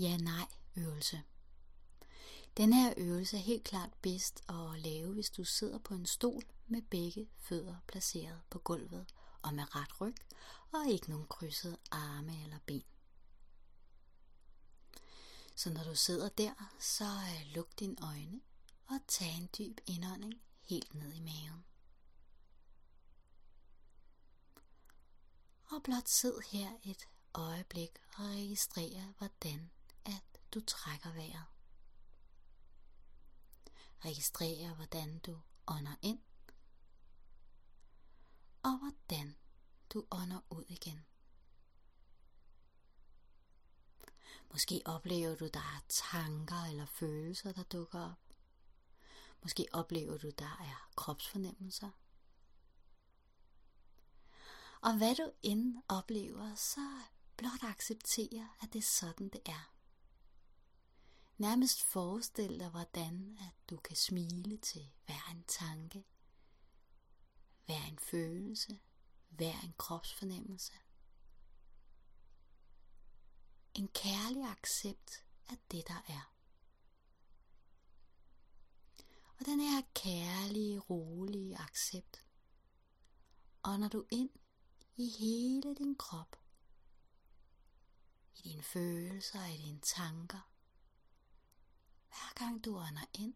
ja-nej øvelse. Den her øvelse er helt klart bedst at lave, hvis du sidder på en stol med begge fødder placeret på gulvet og med ret ryg og ikke nogen krydsede arme eller ben. Så når du sidder der, så øh, luk dine øjne og tag en dyb indånding helt ned i maven. Og blot sid her et øjeblik og registrer, hvordan du trækker vejret. Registrer, hvordan du ånder ind, og hvordan du ånder ud igen. Måske oplever du, der er tanker eller følelser, der dukker op. Måske oplever du, der er kropsfornemmelser. Og hvad du end oplever, så blot acceptere, at det er sådan, det er. Nærmest forestil dig, hvordan at du kan smile til hver en tanke, hver en følelse, hver en kropsfornemmelse. En kærlig accept af det, der er. Og den her kærlige, rolige accept ånder du ind i hele din krop, i dine følelser, i dine tanker, hver gang du ånder ind,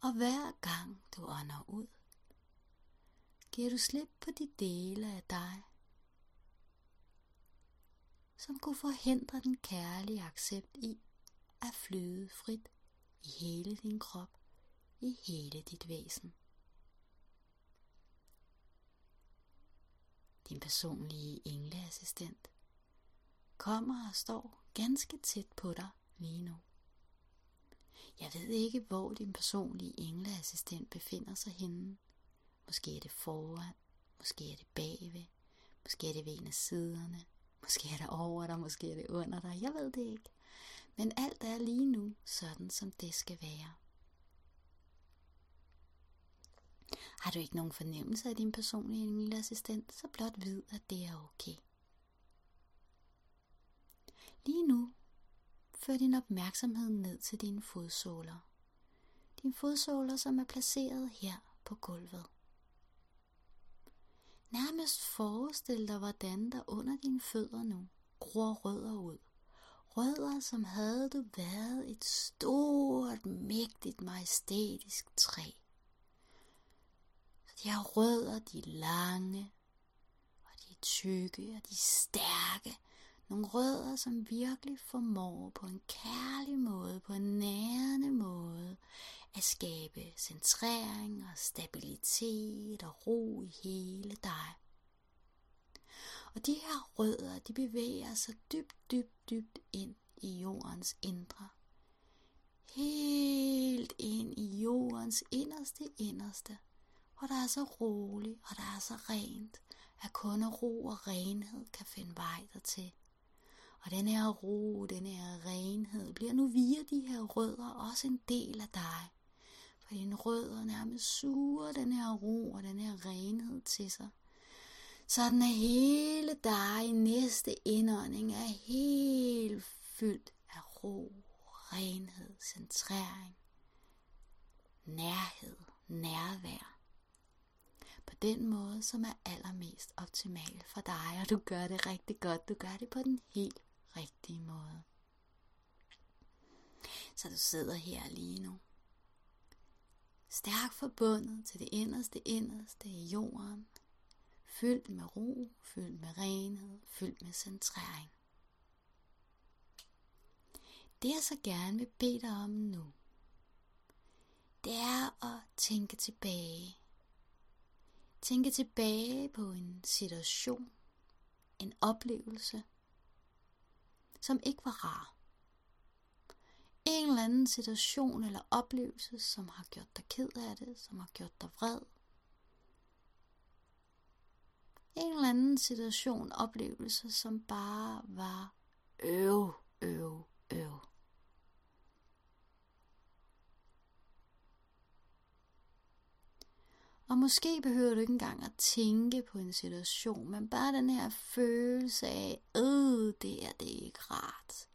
og hver gang du ånder ud, giver du slip på de dele af dig, som kunne forhindre den kærlige accept i at flyde frit i hele din krop, i hele dit væsen. Din personlige engleassistent kommer og står ganske tæt på dig lige nu. Jeg ved ikke, hvor din personlige engleassistent befinder sig henne. Måske er det foran, måske er det bagved, måske er det ved en af siderne, måske er det over dig, måske er det under dig, jeg ved det ikke. Men alt er lige nu sådan, som det skal være. Har du ikke nogen fornemmelse af din personlige engleassistent, så blot vid, at det er okay. Lige nu før din opmærksomhed ned til dine fodsåler. Dine fodsåler, som er placeret her på gulvet. Nærmest forestil dig, hvordan der under dine fødder nu gror rødder ud. Rødder, som havde du været et stort, mægtigt, majestætisk træ. Så de her rødder, de er lange, og de er tykke, og de er stærke, nogle rødder, som virkelig formår på en kærlig måde, på en nærende måde, at skabe centrering og stabilitet og ro i hele dig. Og de her rødder, de bevæger sig dybt, dybt, dybt ind i jordens indre. Helt ind i jordens inderste inderste, hvor der er så roligt og der er så rent, at kun ro og renhed kan finde vej dertil. Og den her ro, den her renhed, bliver nu via de her rødder også en del af dig. For dine rødder nærmest suger den her ro og den her renhed til sig. Sådan er hele dig i næste indånding er helt fyldt af ro, renhed, centrering, nærhed, nærvær. På den måde, som er allermest optimal for dig, og du gør det rigtig godt. Du gør det på den helt rigtige måde. Så du sidder her lige nu. Stærkt forbundet til det inderste inderste i jorden. Fyldt med ro, fyldt med renhed, fyldt med centrering. Det jeg så gerne vil bede dig om nu, det er at tænke tilbage. Tænke tilbage på en situation, en oplevelse, som ikke var rar. En eller anden situation eller oplevelse, som har gjort dig ked af det, som har gjort dig vred. En eller anden situation, oplevelse, som bare var øv, øv, øv. Og måske behøver du ikke engang at tænke på en situation, men bare den her følelse af, øh, det er det ikke rart.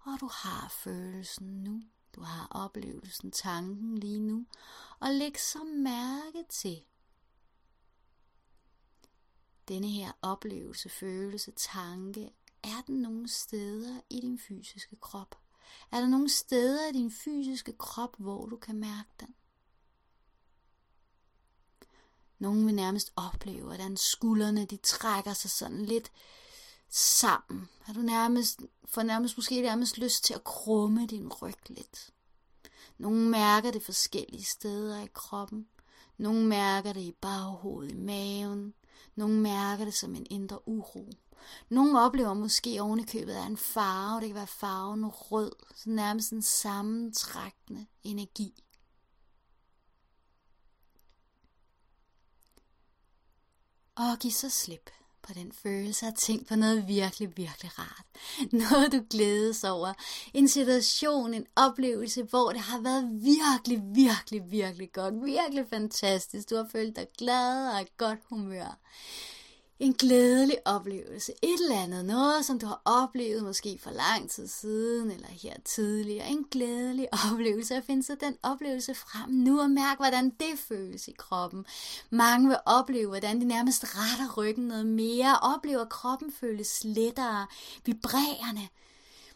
Og du har følelsen nu. Du har oplevelsen, tanken lige nu. Og læg så mærke til denne her oplevelse, følelse, tanke. Er den nogle steder i din fysiske krop? Er der nogle steder i din fysiske krop, hvor du kan mærke den? Nogle vil nærmest opleve, hvordan skuldrene de trækker sig sådan lidt sammen. Har du nærmest, får nærmest måske nærmest lyst til at krumme din ryg lidt. Nogle mærker det forskellige steder i kroppen. Nogle mærker det i baghovedet, i maven. Nogle mærker det som en indre uro. Nogle oplever måske ovenikøbet af en farve. Det kan være farven rød. Så nærmest en sammentrækkende energi. Og giv så slip på den følelse at tænk på noget virkelig, virkelig rart. Noget du glædes over. En situation, en oplevelse, hvor det har været virkelig, virkelig, virkelig godt. Virkelig fantastisk. Du har følt dig glad og i godt humør en glædelig oplevelse. Et eller andet, noget som du har oplevet måske for lang tid siden, eller her tidligere. En glædelig oplevelse. Og finde så den oplevelse frem nu og mærk, hvordan det føles i kroppen. Mange vil opleve, hvordan de nærmest retter ryggen noget mere. Oplever, at kroppen føles lettere, vibrerende.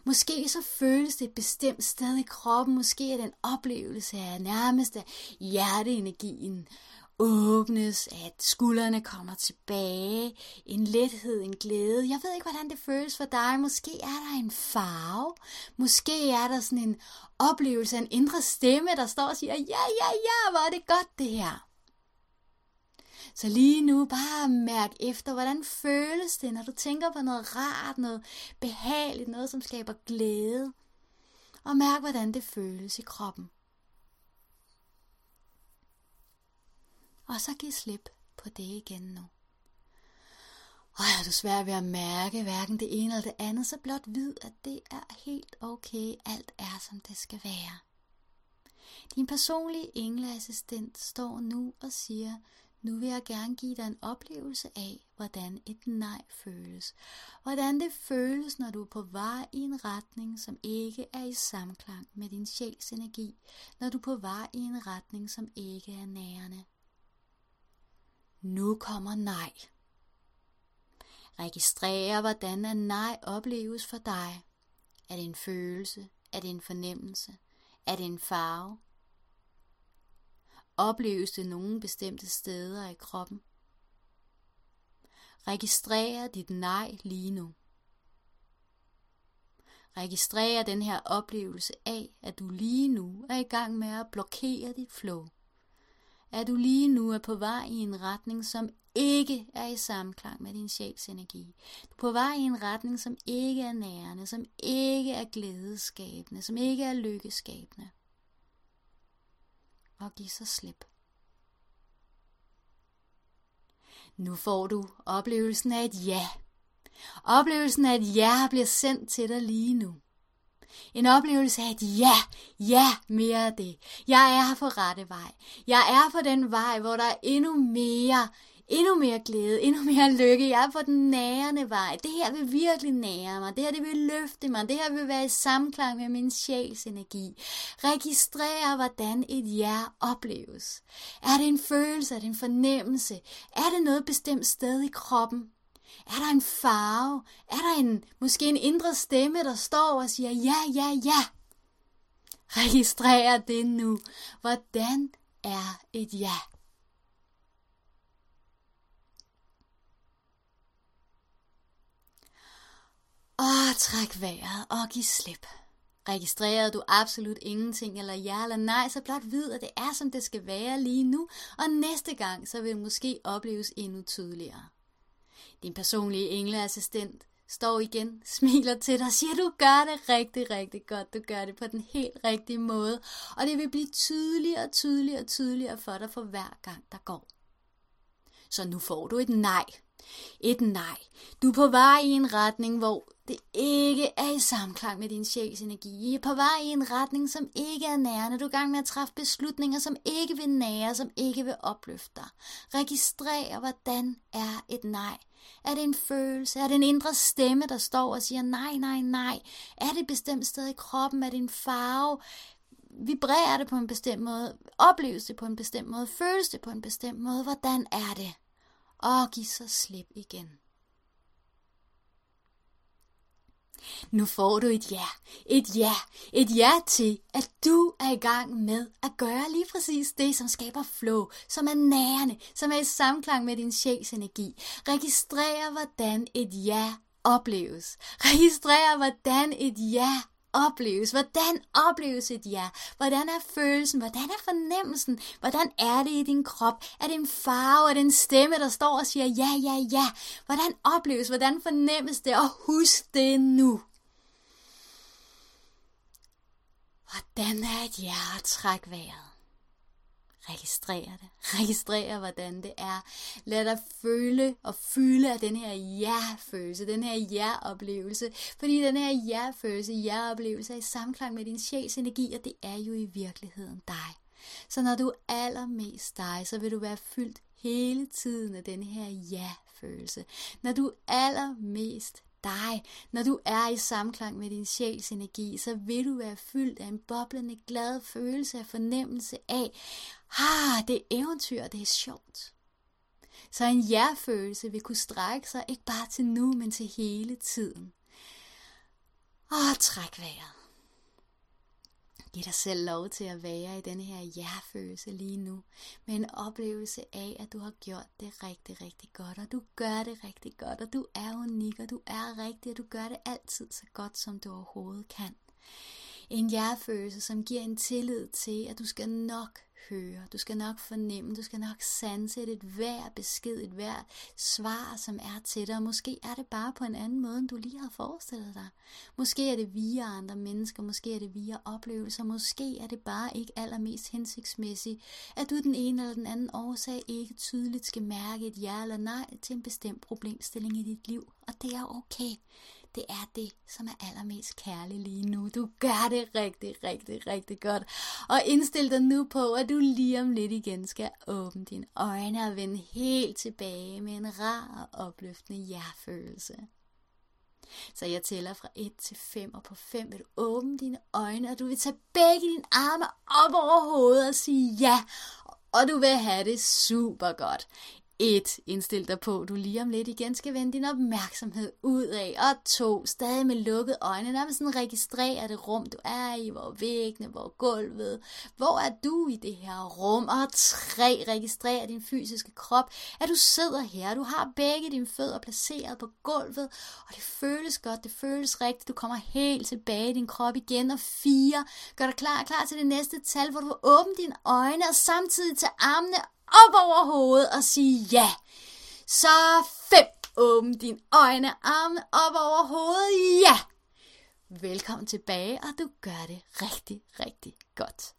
Måske så føles det et bestemt sted i kroppen. Måske er den oplevelse af nærmest af hjerteenergien åbnes, at skuldrene kommer tilbage, en lethed, en glæde. Jeg ved ikke, hvordan det føles for dig. Måske er der en farve. Måske er der sådan en oplevelse af en indre stemme, der står og siger, ja, ja, ja, hvor er det godt det her. Så lige nu bare mærk efter, hvordan føles det, når du tænker på noget rart, noget behageligt, noget som skaber glæde. Og mærk, hvordan det føles i kroppen. Og så giv slip på det igen nu. Og er du svært ved at mærke hverken det ene eller det andet, så blot vid, at det er helt okay. Alt er, som det skal være. Din personlige engleassistent står nu og siger, nu vil jeg gerne give dig en oplevelse af, hvordan et nej føles. Hvordan det føles, når du er på vej i en retning, som ikke er i samklang med din sjæls energi. Når du er på vej i en retning, som ikke er nærende. Nu kommer nej. Registrer, hvordan er nej opleves for dig. Er det en følelse? Er det en fornemmelse? Er det en farve? Opleves det nogle bestemte steder i kroppen? Registrer dit nej lige nu. Registrer den her oplevelse af, at du lige nu er i gang med at blokere dit flow at du lige nu er på vej i en retning, som ikke er i samklang med din sjæls energi. Du er på vej i en retning, som ikke er nærende, som ikke er glædeskabende, som ikke er lykkeskabende. Og giv så slip. Nu får du oplevelsen af et ja. Oplevelsen af et ja bliver sendt til dig lige nu. En oplevelse af at ja, ja, mere af det. Jeg er på rette vej. Jeg er på den vej, hvor der er endnu mere, endnu mere glæde, endnu mere lykke. Jeg er på den nærende vej. Det her vil virkelig nære mig. Det her det vil løfte mig. Det her vil være i samklang med min sjæls energi. Registrer, hvordan et ja opleves. Er det en følelse? Er det en fornemmelse? Er det noget bestemt sted i kroppen? Er der en farve? Er der en, måske en indre stemme, der står og siger, ja, ja, ja? Registrer det nu. Hvordan er et ja? Og træk vejret og giv slip. Registrerer du absolut ingenting, eller ja eller nej, så blot vid, at det er, som det skal være lige nu, og næste gang, så vil det måske opleves endnu tydeligere. Din personlige engleassistent står igen, smiler til dig og siger, du gør det rigtig, rigtig godt. Du gør det på den helt rigtige måde. Og det vil blive tydeligere og tydeligere og tydeligere for dig for hver gang, der går. Så nu får du et nej. Et nej. Du er på vej i en retning, hvor det ikke er i samklang med din sjæls energi. I er på vej i en retning, som ikke er nærende. Du er i gang med at træffe beslutninger, som ikke vil nære, som ikke vil opløfte dig. Registrer, hvordan er et nej er det en følelse? Er det en indre stemme, der står og siger nej, nej, nej? Er det et bestemt sted i kroppen? Er det en farve? Vibrerer det på en bestemt måde? Opleves det på en bestemt måde? Føles det på en bestemt måde? Hvordan er det? Og giv så slip igen. Nu får du et ja, et ja, et ja til, at du er i gang med at gøre lige præcis det, som skaber flow, som er nærende, som er i samklang med din sjæls energi. Registrer, hvordan et ja opleves. Registrer, hvordan et ja opleves? Hvordan opleves et ja? Hvordan er følelsen? Hvordan er fornemmelsen? Hvordan er det i din krop? Er det en farve? Er det en stemme, der står og siger ja, ja, ja? Hvordan opleves? Hvordan fornemmes det? Og husk det nu. Hvordan er et ja at trække vejret? Registrer det. Registrer, hvordan det er. Lad dig føle og fylde af den her ja-følelse, den her ja-oplevelse. Fordi den her ja-følelse, ja-oplevelse er i samklang med din sjæls energi, og det er jo i virkeligheden dig. Så når du er allermest dig, så vil du være fyldt hele tiden af den her ja-følelse. Når du er allermest dig. Når du er i samklang med din sjæls energi, så vil du være fyldt af en boblende glad følelse af fornemmelse af, ah, det er eventyr, det er sjovt. Så en ja-følelse vil kunne strække sig ikke bare til nu, men til hele tiden. Og træk vejret. Giv dig selv lov til at være i denne her jærfølelse lige nu, med en oplevelse af, at du har gjort det rigtig, rigtig godt, og du gør det rigtig godt, og du er unik, og du er rigtig, og du gør det altid så godt, som du overhovedet kan. En jærfølelse, som giver en tillid til, at du skal nok høre, du skal nok fornemme, du skal nok sanse et hver besked, et hver svar, som er til dig. Måske er det bare på en anden måde, end du lige har forestillet dig. Måske er det via andre mennesker, måske er det via oplevelser, måske er det bare ikke allermest hensigtsmæssigt, at du den ene eller den anden årsag ikke tydeligt skal mærke et ja eller nej til en bestemt problemstilling i dit liv. Og det er okay det er det, som er allermest kærligt lige nu. Du gør det rigtig, rigtig, rigtig godt. Og indstil dig nu på, at du lige om lidt igen skal åbne dine øjne og vende helt tilbage med en rar og opløftende ja-følelse. Så jeg tæller fra 1 til 5, og på 5 vil du åbne dine øjne, og du vil tage begge dine arme op over hovedet og sige ja, og du vil have det super godt. 1. Indstil dig på, du lige om lidt igen skal vende din opmærksomhed ud af. Og 2. Stadig med lukkede øjne. nærmest sådan registrere det rum, du er i. Hvor væggene, hvor gulvet. Hvor er du i det her rum? Og 3. Registrere din fysiske krop. At du sidder her. Du har begge dine fødder placeret på gulvet. Og det føles godt. Det føles rigtigt. Du kommer helt tilbage i din krop igen. Og 4. Gør dig klar, klar til det næste tal, hvor du åbner dine øjne og samtidig tager armene op over hovedet og sige ja. Så fem. Åbn dine øjne, arme op over hovedet. Ja. Velkommen tilbage, og du gør det rigtig, rigtig godt.